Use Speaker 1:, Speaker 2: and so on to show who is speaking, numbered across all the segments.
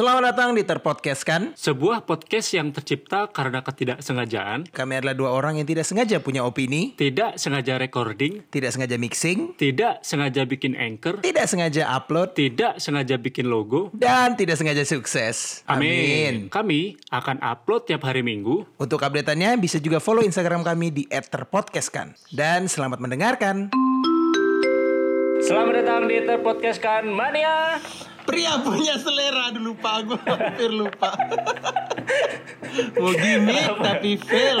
Speaker 1: Selamat datang di Terpodcast kan?
Speaker 2: Sebuah podcast yang tercipta karena ketidaksengajaan,
Speaker 1: Kami adalah dua orang yang tidak sengaja punya opini,
Speaker 2: tidak sengaja recording,
Speaker 1: tidak sengaja mixing,
Speaker 2: tidak sengaja bikin anchor,
Speaker 1: tidak sengaja upload,
Speaker 2: tidak sengaja bikin logo.
Speaker 1: dan tidak sengaja sukses.
Speaker 2: Amin. Kami akan upload tiap hari Minggu.
Speaker 1: Untuk update-annya bisa juga follow Instagram kami di @terpodcast kan. Dan selamat mendengarkan.
Speaker 2: Selamat datang di Terpodcast kan Mania.
Speaker 1: Pria punya selera dulu lupa gue hampir lupa. Mau gimmick tapi fail.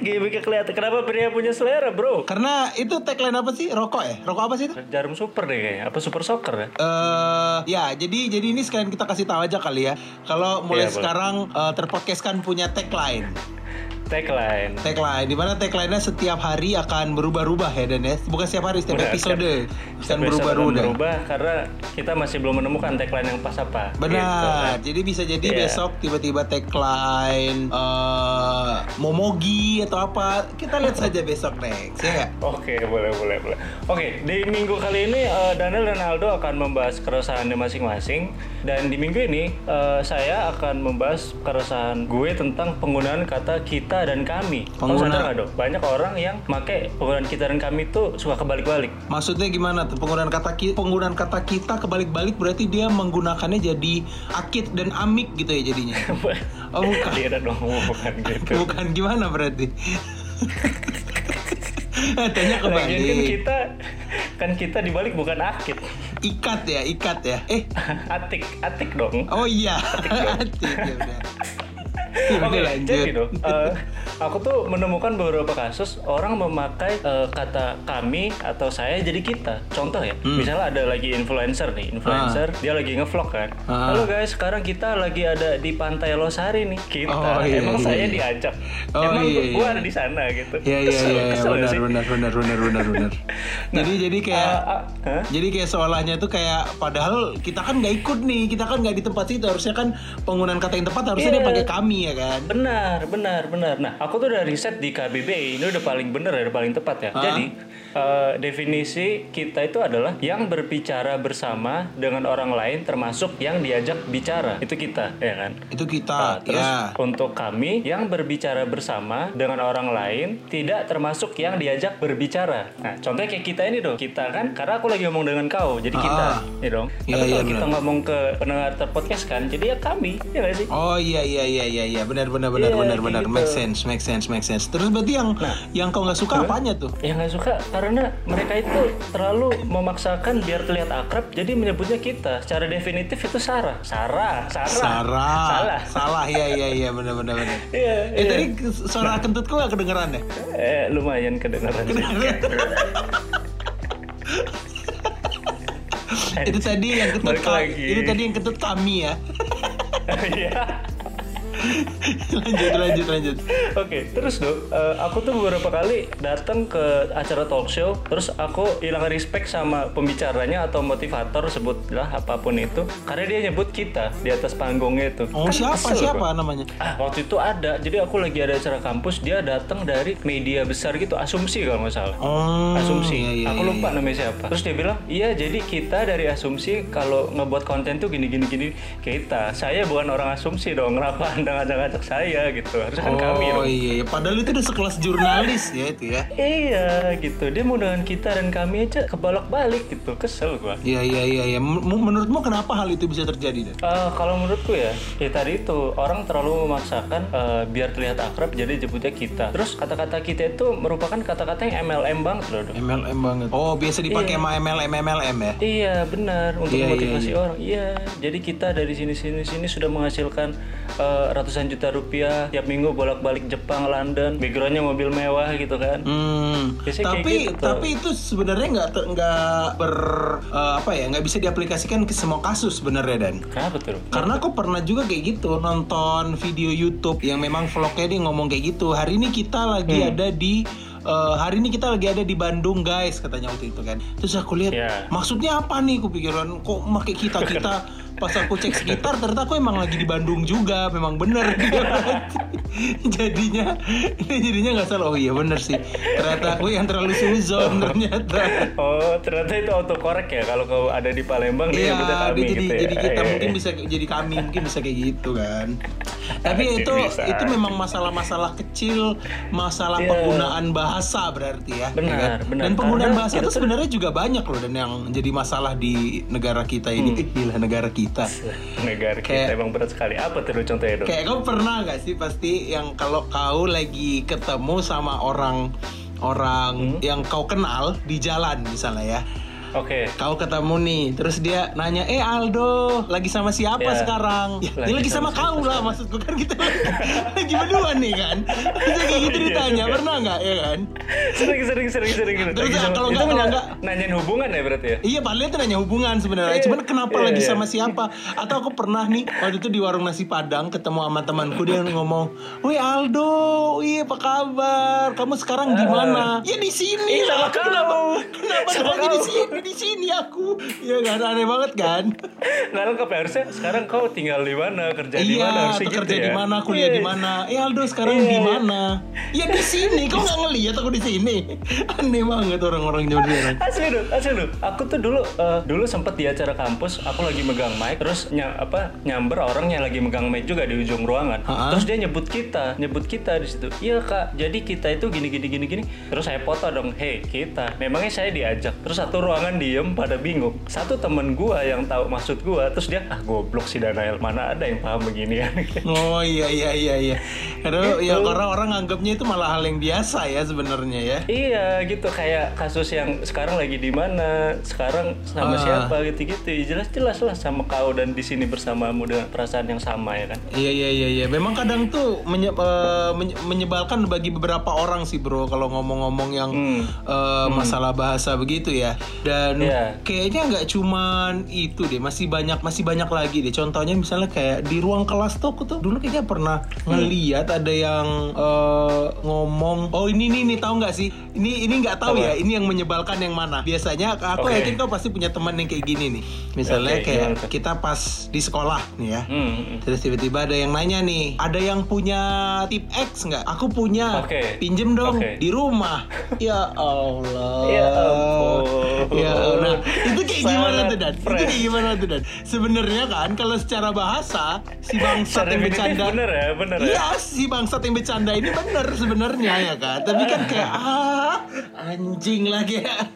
Speaker 2: Gimik kelihatan kenapa pria punya selera, Bro?
Speaker 1: Karena itu tagline apa sih? Rokok ya? Rokok apa sih itu?
Speaker 2: Jarum super deh kayaknya. Apa super soccer ya?
Speaker 1: eh ya jadi jadi ini sekalian kita kasih tahu aja kali ya kalau mulai
Speaker 2: boleh.
Speaker 1: sekarang eh, terpodcast kan punya tagline
Speaker 2: Tagline.
Speaker 1: tagline di mana tagline-nya setiap hari akan berubah-ubah ya dan ya bukan setiap hari setiap
Speaker 2: Benar,
Speaker 1: episode
Speaker 2: setiap-
Speaker 1: akan berubah-ubah
Speaker 2: berubah karena kita masih belum menemukan tagline yang pas apa.
Speaker 1: benar
Speaker 2: Gitu kan.
Speaker 1: jadi bisa jadi
Speaker 2: Iya.
Speaker 1: besok tiba-tiba tagline eh momogi atau apa kita lihat saja besok next ya?
Speaker 2: Oke, boleh, boleh, boleh. Oke, di minggu kali ini eh, Daniel dan Aldo akan membahas keresahannya masing-masing dan di minggu ini eh, saya akan membahas keresahan gue tentang penggunaan kata kita dan kami.
Speaker 1: Pengguna-
Speaker 2: sadar nggak, Do? Banyak orang yang pakai penggunaan kita dan kami itu suka kebalik-balik.
Speaker 1: Maksudnya gimana tuh penggunaan kata ki- penggunaan kata kita kebalik-balik berarti dia menggunakannya jadi akid dan amik gitu ya jadinya. Oh bukan.
Speaker 2: Tidak dong, bukan gitu.
Speaker 1: Bukan gimana berarti? Tanya
Speaker 2: Lagian kan
Speaker 1: kebalik.
Speaker 2: kita kan kita dibalik bukan akid.
Speaker 1: Ikat ya, ikat ya. Eh,
Speaker 2: atik, atik dong.
Speaker 1: oh iya. Atik, ya udah.
Speaker 2: Oke,
Speaker 1: lanjut.
Speaker 2: jadi dong, eh, aku tuh menemukan beberapa kasus orang memakai eh, kata kami atau saya jadi kita. Contoh ya,
Speaker 1: Hmm.
Speaker 2: misalnya ada lagi influencer nih, influencer dia lagi ngevlog kan.
Speaker 1: Ah.
Speaker 2: Halo guys, sekarang kita lagi ada di Pantai Losari nih. Kita,
Speaker 1: Oh, iya,
Speaker 2: emang
Speaker 1: iya,
Speaker 2: saya
Speaker 1: iya.
Speaker 2: diajak,
Speaker 1: Oh,
Speaker 2: emang
Speaker 1: iya,
Speaker 2: gua
Speaker 1: iya.
Speaker 2: ada di sana gitu.
Speaker 1: Iya iya
Speaker 2: Kesel-
Speaker 1: iya iya,
Speaker 2: kesel
Speaker 1: benar
Speaker 2: sih?
Speaker 1: benar benar benar benar benar. jadi jadi kayak
Speaker 2: Ah, ah, hah?
Speaker 1: jadi kayak seolahnya tuh kayak padahal kita kan nggak ikut nih, kita kan nggak di tempat situ. Harusnya kan penggunaan kata yang tepat harusnya dia
Speaker 2: Iya.
Speaker 1: pakai kami ya kan.
Speaker 2: Benar, benar, benar. Nah, aku tuh udah riset di KBBI, ini udah paling benar ya, udah paling tepat ya.
Speaker 1: Hah?
Speaker 2: Jadi, eh, definisi kita itu adalah yang berbicara bersama dengan orang lain termasuk yang diajak bicara. Itu kita, ya kan?
Speaker 1: Itu
Speaker 2: Nah,
Speaker 1: kita
Speaker 2: terus
Speaker 1: ya.
Speaker 2: untuk kami yang berbicara bersama dengan orang lain tidak termasuk yang diajak berbicara. Nah, contohnya kayak kita ini dong. Kita kan karena aku lagi ngomong dengan kau, jadi kita,
Speaker 1: Ah.
Speaker 2: ya dong.
Speaker 1: Iya,
Speaker 2: Tapi
Speaker 1: iya,
Speaker 2: kalau kita
Speaker 1: benar.
Speaker 2: ngomong ke pendengar terpodcast kan, jadi ya kami, ya nggak sih?
Speaker 1: Oh iya iya iya iya iya benar benar benar
Speaker 2: Iya,
Speaker 1: benar benar
Speaker 2: gitu.
Speaker 1: make sense make sense make sense. Terus berarti yang yang kau nggak suka apanya tuh?
Speaker 2: yang nggak suka karena mereka itu terlalu memaksakan biar terlihat akrab jadi menyebutnya kita secara definitif itu Sarah Sarah Sarah
Speaker 1: Sarah.
Speaker 2: salah
Speaker 1: Salah ya iya iya benar benar benar.
Speaker 2: iya
Speaker 1: Eh
Speaker 2: iya.
Speaker 1: tadi suara kentutku gak kedengeran ya?
Speaker 2: eh lumayan kedengaran sih.
Speaker 1: itu tadi yang kentut
Speaker 2: Balik
Speaker 1: ka-
Speaker 2: lagi.
Speaker 1: itu tadi yang kentut kami ya.
Speaker 2: iya
Speaker 1: lanjut lanjut lanjut.
Speaker 2: Oke, terus dong, eh, aku tuh beberapa kali datang ke acara talk show, terus aku hilang respect sama pembicaranya atau motivator sebutlah apa pun itu, karena dia nyebut kita di atas panggungnya itu.
Speaker 1: Oh
Speaker 2: Kan
Speaker 1: siapa
Speaker 2: kesel
Speaker 1: siapa
Speaker 2: gua.
Speaker 1: namanya?
Speaker 2: Ah, waktu itu ada. Jadi aku lagi ada acara kampus, dia datang dari media besar gitu, Asumsi kalau nggak salah.
Speaker 1: Oh
Speaker 2: Asumsi.
Speaker 1: iya, iya,
Speaker 2: aku
Speaker 1: iya,
Speaker 2: lupa
Speaker 1: iya.
Speaker 2: namanya siapa. Terus dia bilang, "Iya, jadi kita dari Asumsi kalau ngebuat konten tuh gini gini gini kita. Saya bukan orang Asumsi dong. Kenapa Anda ngajak-ngajak saya gitu? Harusnya kan kami
Speaker 1: Oh
Speaker 2: dong."
Speaker 1: iya, iya, padahal itu udah sekelas jurnalis ya itu ya.
Speaker 2: Iya gitu. Dia mau dengan kita dan kami aja kebalak-balik gitu. Kesel gua.
Speaker 1: Iya iya iya iya. M- menurutmu kenapa hal itu bisa terjadi? Dan?
Speaker 2: Eh, kalau menurutku ya, ya tadi itu orang terlalu memaksakan eh, biar terlihat akrab jadi nyebutnya kita. Terus kata-kata kita itu merupakan kata-kata yang MLM banget loh. Dok.
Speaker 1: MLM banget. Oh biasa dipakai sama MLM MLM ya?
Speaker 2: Iya benar untuk
Speaker 1: Iya,
Speaker 2: memotivasi
Speaker 1: iya,
Speaker 2: orang. Iya, jadi kita dari sini sini sini sudah menghasilkan eh, ratusan juta rupiah tiap minggu bolak-balik Jepang, London, backgroundnya mobil mewah gitu kan.
Speaker 1: Hmm.
Speaker 2: Biasanya
Speaker 1: Tapi
Speaker 2: gitu
Speaker 1: tapi itu sebenarnya nggak nggak ber eh, apa ya nggak bisa diaplikasikan ke semua kasus sebenarnya dan.
Speaker 2: Kenapa tuh?
Speaker 1: Karena aku pernah juga kayak gitu nonton video YouTube yang memang vlognya dia ngomong kayak gitu. Hari ini kita lagi
Speaker 2: Hmm.
Speaker 1: ada di eh, hari ini kita lagi ada di Bandung guys katanya waktu itu kan. Terus aku lihat
Speaker 2: Ya.
Speaker 1: maksudnya apa nih? Kupikiran kok pakai kita kita pas aku cek sekitar ternyata aku emang lagi di Bandung juga memang bener jadinya ini jadinya nggak salah oh iya bener sih ternyata aku yang terlalu suzon ternyata
Speaker 2: oh ternyata itu autocorrect ya kalau kau ada di Palembang
Speaker 1: iya,
Speaker 2: dia kami
Speaker 1: jadi
Speaker 2: gitu ya.
Speaker 1: jadi kita
Speaker 2: Iya,
Speaker 1: mungkin
Speaker 2: iya.
Speaker 1: bisa jadi kami mungkin bisa kayak gitu kan tapi
Speaker 2: Anjing,
Speaker 1: itu
Speaker 2: bisa.
Speaker 1: itu memang masalah-masalah kecil masalah
Speaker 2: Iya.
Speaker 1: penggunaan bahasa berarti ya
Speaker 2: Benar,
Speaker 1: ya kan?
Speaker 2: benar.
Speaker 1: dan penggunaan bahasa itu sebenarnya juga banyak loh dan yang jadi masalah di negara kita ini
Speaker 2: Hmm.
Speaker 1: eh, gila negara kita
Speaker 2: negara
Speaker 1: Kayak-
Speaker 2: kita emang berat sekali apa tuh contohnya dong
Speaker 1: Kayak kau pernah gak sih pasti yang kalau kau lagi ketemu sama orang orang
Speaker 2: Hmm.
Speaker 1: yang kau kenal di jalan misalnya ya.
Speaker 2: Oke
Speaker 1: Kau ketemu nih, terus dia nanya, "Eh Aldo, lagi sama siapa
Speaker 2: Ya.
Speaker 1: sekarang?" Ya,
Speaker 2: Lagi
Speaker 1: dia lagi
Speaker 2: sama
Speaker 1: sama, kau lah, maksudku kan kita lagi berdua nih kan. Bisa kayak gitu
Speaker 2: Iya
Speaker 1: ditanya,
Speaker 2: juga.
Speaker 1: pernah nggak ya kan?
Speaker 2: sering sering sering sering gitu
Speaker 1: Terus
Speaker 2: sama-
Speaker 1: kalau nggak- kalau nggak-
Speaker 2: nanyain hubungan ya berarti ya
Speaker 1: Iya, padahal itu nanya hubungan sebenarnya.
Speaker 2: Iya,
Speaker 1: Cuman kenapa
Speaker 2: iya,
Speaker 1: lagi
Speaker 2: iya.
Speaker 1: sama siapa? Atau aku pernah nih waktu itu di warung nasi Padang ketemu sama temanku dia ngomong, "Wih Aldo, iya apa kabar? Kamu sekarang di mana?" Ya di sini
Speaker 2: Ih, sama
Speaker 1: lah. Kenapa?
Speaker 2: kau.
Speaker 1: Kenapa
Speaker 2: Sama
Speaker 1: di sini? Di sini aku. Iya kan aneh banget kan?
Speaker 2: nggak lengkap ya harusnya sekarang kau tinggal di mana kerja di mana
Speaker 1: iya,
Speaker 2: harusnya
Speaker 1: atau
Speaker 2: gitu
Speaker 1: kerja
Speaker 2: ya
Speaker 1: di mana, kuliah di
Speaker 2: Iya.
Speaker 1: mana? Eh Aldo sekarang
Speaker 2: Iya,
Speaker 1: di
Speaker 2: iya.
Speaker 1: mana? Ya di sini. Kau nggak ngeliat aku di sini? Aneh banget orang-orang zaman sekarang.
Speaker 2: Asli dulu, asli dulu. Aku tuh dulu eh, dulu sempet di acara kampus, aku lagi megang mic, terus ny apa nyamber orang yang lagi megang mic juga di ujung ruangan.
Speaker 1: Ha-ha.
Speaker 2: Terus dia nyebut kita, nyebut kita di situ. Iya kak, jadi kita itu gini gini gini gini. Terus saya foto dong, hei kita. Memangnya saya diajak. Terus satu ruangan diem, pada bingung. Satu temen gua yang tahu maksud gua, terus dia ah goblok si Danael, mana ada yang paham beginian.
Speaker 1: Oh iya iya iya iya. Karena
Speaker 2: Gitu.
Speaker 1: ya orang-orang anggapnya itu malah hal yang biasa ya sebenarnya ya.
Speaker 2: Iya gitu kayak kasus yang sekarang lagi di mana sekarang sama
Speaker 1: Ah.
Speaker 2: siapa gitu-gitu jelas jelas lah sama kau dan di sini bersamamu dengan perasaan yang sama ya kan
Speaker 1: Iya iya iya iya. Memang kadang tuh menye- eh, menye- menyebalkan bagi beberapa orang sih bro kalau ngomong-ngomong yang
Speaker 2: Hmm.
Speaker 1: eh, masalah bahasa begitu ya. Dan
Speaker 2: Iya.
Speaker 1: kayaknya nggak cuman itu deh, masih banyak masih banyak lagi deh. Contohnya misalnya kayak di ruang kelas tuh aku tuh dulu kayaknya pernah ngeliat ada yang eh, ngomong, oh ini nih nih tahu nggak sih? Ini ini nggak tahu
Speaker 2: Apa?
Speaker 1: ya. Ini yang menyebalkan yang mana? Biasanya aku
Speaker 2: Oke.
Speaker 1: yakin kau pasti punya teman yang kayak gini nih. Misalnya
Speaker 2: Oke,
Speaker 1: kayak
Speaker 2: tuh?
Speaker 1: kita pas di sekolah nih ya.
Speaker 2: hmm, hmm.
Speaker 1: Terus tiba-tiba ada yang nanya nih, ada yang punya tip X nggak? Aku punya.
Speaker 2: Oke.
Speaker 1: Pinjem dong
Speaker 2: Oke.
Speaker 1: di rumah. ya Allah.
Speaker 2: Ya ampun.
Speaker 1: Ya Allah. Itu kayak gimana tuh Dan? Itu
Speaker 2: fresh.
Speaker 1: kayak gimana tuh Dan? Sebenarnya kan kalau secara bahasa si bangsat yang bercanda.
Speaker 2: bener ya bener ya
Speaker 1: Iya si bangsat yang bercanda ini bener sebenarnya ya kan. Tapi kan kayak ah anjing lah kayak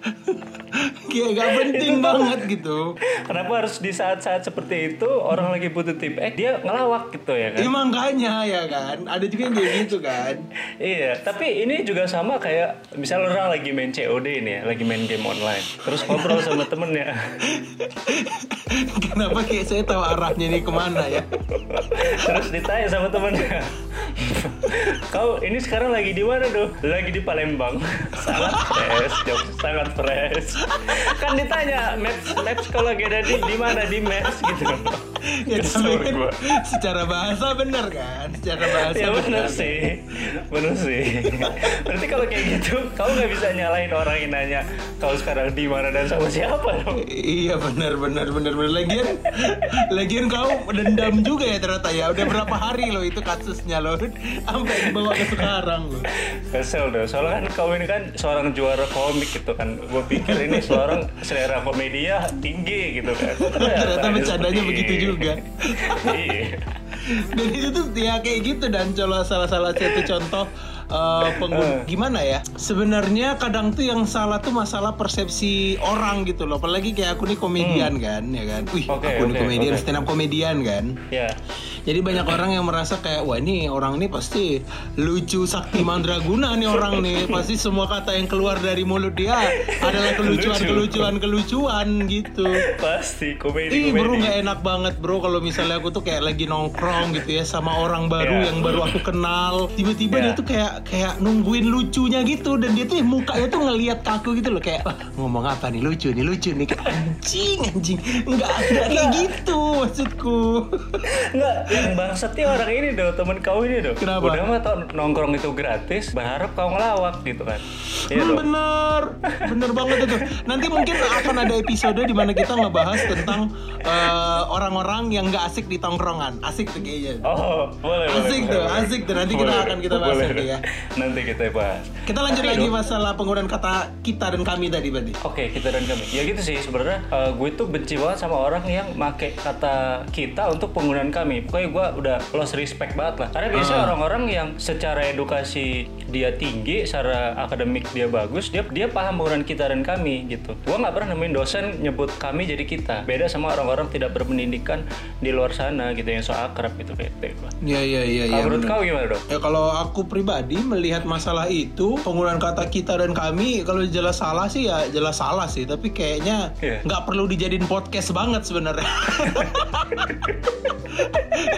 Speaker 1: kayak gak penting banget gitu.
Speaker 2: kenapa harus di saat-saat seperti itu orang lagi butuh tip eh dia ngelawak gitu ya kan
Speaker 1: Ya makanya ya kan. Ada juga yang kayak gitu kan.
Speaker 2: Iya, tapi ini juga sama kayak misalnya orang lagi main COD ini ya, lagi main game online, terus ngobrol sama temennya,
Speaker 1: Kenapa kayak saya tahu arahnya nih ke mana ya?
Speaker 2: terus ditanya sama temennya, kau ini sekarang lagi di mana tuh? Lagi di Palembang. sangat fresh, jawab sangat fresh. Kan ditanya maps maps kalau lagi ada di di mana di maps gitu.
Speaker 1: Ya tapi kan secara bahasa bener kan? Secara bahasa
Speaker 2: Ya bener
Speaker 1: bener.
Speaker 2: sih, bener sih. Berarti kalau kayak gitu, kau nggak bisa nyalain orang yang nanya kau sekarang di mana dan sama siapa dong.
Speaker 1: Iya benar benar benar benar lagian lagian kau dendam juga ya ternyata ya udah berapa hari loh itu kasusnya loh sampai dibawa ke sekarang loh
Speaker 2: Kesel dong, soalnya kan kau ini kan seorang juara komik gitu kan. Gue pikir ini seorang selera komedia tinggi gitu kan.
Speaker 1: ternyata
Speaker 2: ada
Speaker 1: bercandanya begitu
Speaker 2: ini.
Speaker 1: Juga
Speaker 2: iya.
Speaker 1: dan itu tuh ya kayak gitu dan kalau salah salah satu contoh eh, pengguna
Speaker 2: Eh.
Speaker 1: gimana ya sebenarnya kadang tuh yang salah tuh masalah persepsi orang gitu loh apalagi kayak aku nih komedian kan ya kan wih
Speaker 2: Hmm. Oke,
Speaker 1: aku nih
Speaker 2: oke,
Speaker 1: komedian
Speaker 2: oke.
Speaker 1: stand up komedian kan
Speaker 2: Ya.
Speaker 1: Jadi banyak orang yang merasa kayak wah ini orang ini pasti lucu sakti mandraguna nih orang nih. Pasti semua kata yang keluar dari mulut dia adalah kelucuan kelucuan kelucuan gitu.
Speaker 2: Pasti komedi
Speaker 1: Ih bro nggak enak banget bro kalau misalnya aku tuh kayak lagi nongkrong gitu ya sama orang baru
Speaker 2: Iya.
Speaker 1: yang baru aku kenal. Tiba-tiba
Speaker 2: Iya.
Speaker 1: dia tuh kayak kayak nungguin lucunya gitu dan dia tuh mukanya tuh ngelihat aku gitu loh kayak "Wah, ngomong apa nih? Lucu nih lucu nih. Anjing anjing nggak nggak kayak gitu maksudku.
Speaker 2: Nggak, yang bangsatnya orang ini do temen kau ini do
Speaker 1: Kenapa?
Speaker 2: udah mah tau nongkrong itu gratis berharap kau ngelawak gitu kan iya
Speaker 1: Hmm, bener, bener banget itu. Nanti mungkin akan ada episode di mana kita ngebahas tentang eh, orang-orang yang nggak asik di tongkrongan. Asik tuh kayaknya.
Speaker 2: oh boleh
Speaker 1: Asik
Speaker 2: boleh,
Speaker 1: tuh,
Speaker 2: boleh.
Speaker 1: asik tuh. Nanti kita
Speaker 2: Boleh,
Speaker 1: akan kita bahas
Speaker 2: boleh,
Speaker 1: nanti ya.
Speaker 2: nanti kita bahas
Speaker 1: Kita lanjut
Speaker 2: Tapi,
Speaker 1: lagi masalah penggunaan kata kita dan kami tadi berarti.
Speaker 2: Oke kita dan kami ya gitu sih sebenarnya eh, gue tuh benci banget sama orang yang make kata kita untuk penggunaan kami pokoknya gue udah lost respect banget lah karena biasanya
Speaker 1: Ah.
Speaker 2: orang-orang yang secara edukasi dia tinggi secara akademik dia bagus dia dia paham penggunaan kita dan kami gitu gue nggak pernah nemuin dosen nyebut kami jadi kita beda sama orang-orang tidak berpendidikan di luar sana gitu yang so akrab gitu bete gue
Speaker 1: Iya iya iya.
Speaker 2: Kalau menurut
Speaker 1: bener.
Speaker 2: kau gimana dong
Speaker 1: Ya kalau aku pribadi melihat masalah itu penggunaan kata kita dan kami kalau jelas salah sih ya jelas salah sih tapi kayaknya
Speaker 2: Iya.
Speaker 1: nggak perlu dijadiin podcast banget sebenarnya.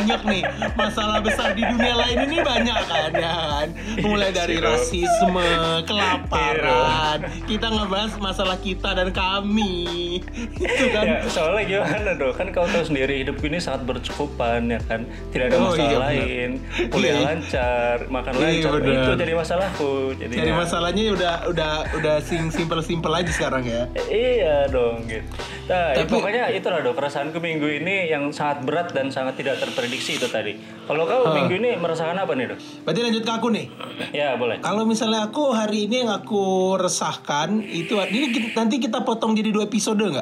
Speaker 1: banyak nih masalah besar di dunia lain ini banyak kan ya kan mulai dari
Speaker 2: Iya,
Speaker 1: rasisme kelaparan kita ngebahas masalah kita dan kami itu kan
Speaker 2: Ya, soalnya gimana dong? Kan kau tahu sendiri hidup ini sangat bercukupan ya kan. Tidak ada
Speaker 1: Oh,
Speaker 2: masalah
Speaker 1: iya,
Speaker 2: lain. Kuliah
Speaker 1: Iya.
Speaker 2: lancar, makan
Speaker 1: Iya,
Speaker 2: lancar.
Speaker 1: benar.
Speaker 2: Itu jadi masalahku. Jadi
Speaker 1: Cari masalahnya udah udah udah sing simple simple aja sekarang ya.
Speaker 2: Iya dong gitu. Nah, ya,
Speaker 1: Tapi-
Speaker 2: pokoknya itulah dong perasaanku minggu ini yang sangat berat dan sangat tidak terprediksi itu tadi. Kalau kau minggu ini merasakan apa nih dong?
Speaker 1: Berarti lanjut ke aku nih.
Speaker 2: Ya boleh.
Speaker 1: Kalau misalnya aku hari ini yang aku resahkan itu ini kita- nanti kita potong jadi dua episode nggak?